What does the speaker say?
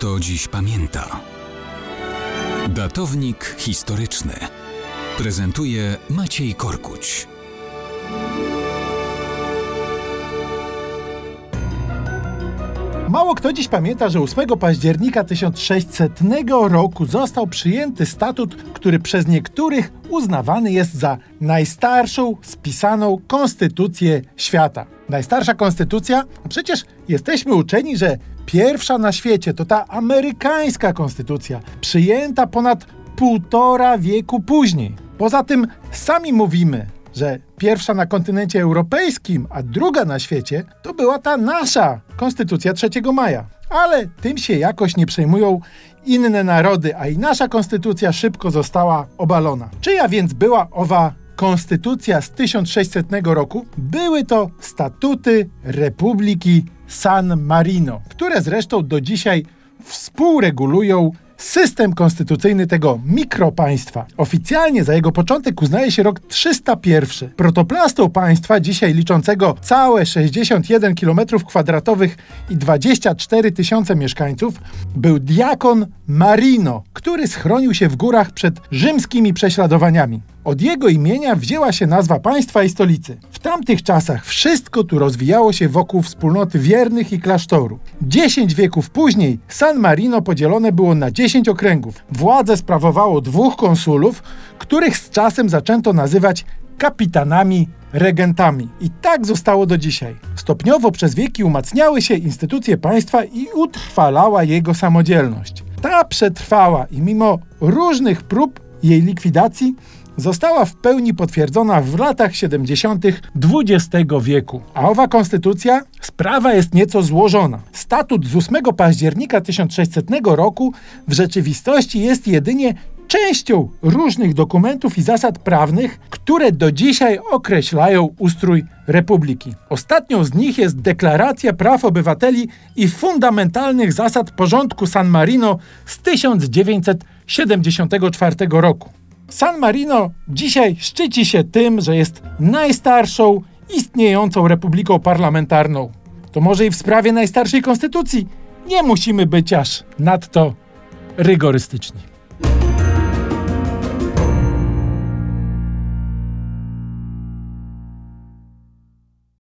kto dziś pamięta. Datownik historyczny prezentuje Maciej Korkuć. Mało kto dziś pamięta, że 8 października 1600 roku został przyjęty statut, który przez niektórych uznawany jest za najstarszą spisaną konstytucję świata. Najstarsza konstytucja? Przecież jesteśmy uczeni, że pierwsza na świecie to ta amerykańska konstytucja, przyjęta ponad półtora wieku później. Poza tym sami mówimy, że pierwsza na kontynencie europejskim, a druga na świecie, to była ta nasza Konstytucja 3 maja. Ale tym się jakoś nie przejmują inne narody, a i nasza konstytucja szybko została obalona. Czyja więc była owa konstytucja z 1600 roku? Były to statuty Republiki San Marino, które zresztą do dzisiaj współregulują system konstytucyjny tego mikropaństwa. Oficjalnie za jego początek uznaje się rok 301. Protoplastą państwa, dzisiaj liczącego całe 61 km2 i 24 tysiące mieszkańców, był diakon Marino, który schronił się w górach przed rzymskimi prześladowaniami. Od jego imienia wzięła się nazwa państwa i stolicy. W tamtych czasach wszystko tu rozwijało się wokół wspólnoty wiernych i klasztoru. Dziesięć wieków później San Marino podzielone było na dziesięć okręgów. Władzę sprawowało dwóch konsulów, których z czasem zaczęto nazywać kapitanami regentami. I tak zostało do dzisiaj. Stopniowo przez wieki umacniały się instytucje państwa i utrwalała jego samodzielność. Ta przetrwała i mimo różnych prób jej likwidacji została w pełni potwierdzona w latach 70. XX wieku. A owa konstytucja? Sprawa jest nieco złożona. Statut z 8 października 1600 roku w rzeczywistości jest jedynie częścią różnych dokumentów i zasad prawnych, które do dzisiaj określają ustrój republiki. Ostatnią z nich jest Deklaracja Praw Obywateli i Fundamentalnych Zasad Porządku San Marino z 1974 roku. San Marino dzisiaj szczyci się tym, że jest najstarszą istniejącą republiką parlamentarną. To może i w sprawie najstarszej konstytucji nie musimy być aż nadto rygorystyczni.